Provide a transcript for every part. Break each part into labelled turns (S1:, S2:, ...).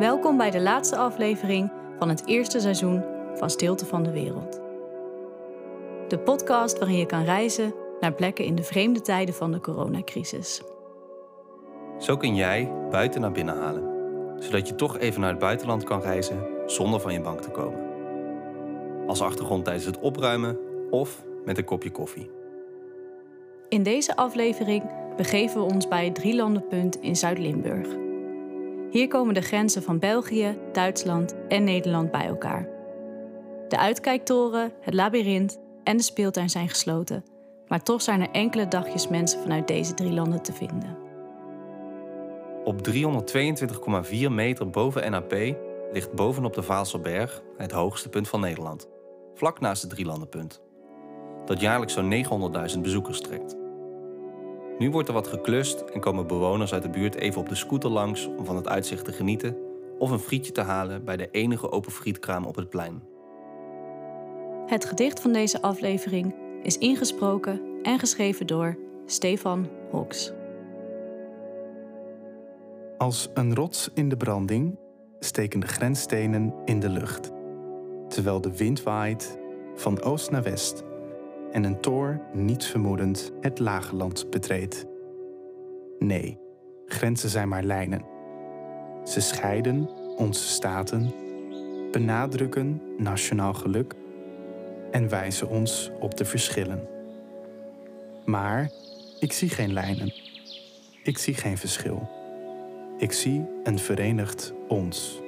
S1: Welkom bij de laatste aflevering van het eerste seizoen van Stilte van de Wereld. De podcast waarin je kan reizen naar plekken in de vreemde tijden van de coronacrisis.
S2: Zo kun jij buiten naar binnen halen, zodat je toch even naar het buitenland kan reizen zonder van je bank te komen. Als achtergrond tijdens het opruimen of met een kopje koffie.
S1: In deze aflevering begeven we ons bij het Drielandenpunt in Zuid-Limburg. Hier komen de grenzen van België, Duitsland en Nederland bij elkaar. De uitkijktoren, het labyrint en de speeltuin zijn gesloten, maar toch zijn er enkele dagjes mensen vanuit deze drie landen te vinden.
S2: Op 322,4 meter boven NAP ligt bovenop de Vaalselberg het hoogste punt van Nederland, vlak naast het Drielandenpunt, dat jaarlijks zo'n 900.000 bezoekers trekt. Nu wordt er wat geklust en komen bewoners uit de buurt even op de scooter langs om van het uitzicht te genieten of een frietje te halen bij de enige open frietkraam op het plein.
S1: Het gedicht van deze aflevering is ingesproken en geschreven door Stefan Hoks.
S3: Als een rots in de branding steken de grensstenen in de lucht, terwijl de wind waait van oost naar west en een toor niets vermoedend het lage land betreedt. Nee, grenzen zijn maar lijnen. Ze scheiden onze staten, benadrukken nationaal geluk en wijzen ons op de verschillen. Maar ik zie geen lijnen. Ik zie geen verschil. Ik zie een verenigd ons.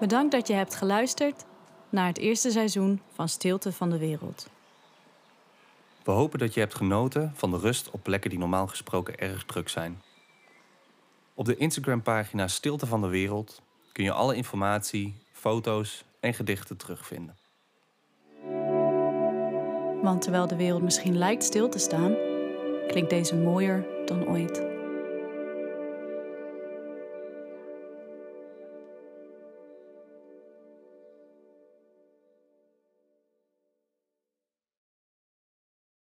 S1: Bedankt dat je hebt geluisterd naar het eerste seizoen van Stilte van de Wereld.
S2: We hopen dat je hebt genoten van de rust op plekken die normaal gesproken erg druk zijn. Op de Instagram-pagina Stilte van de Wereld kun je alle informatie, foto's en gedichten terugvinden.
S1: Want terwijl de wereld misschien lijkt stil te staan, klinkt deze mooier dan ooit.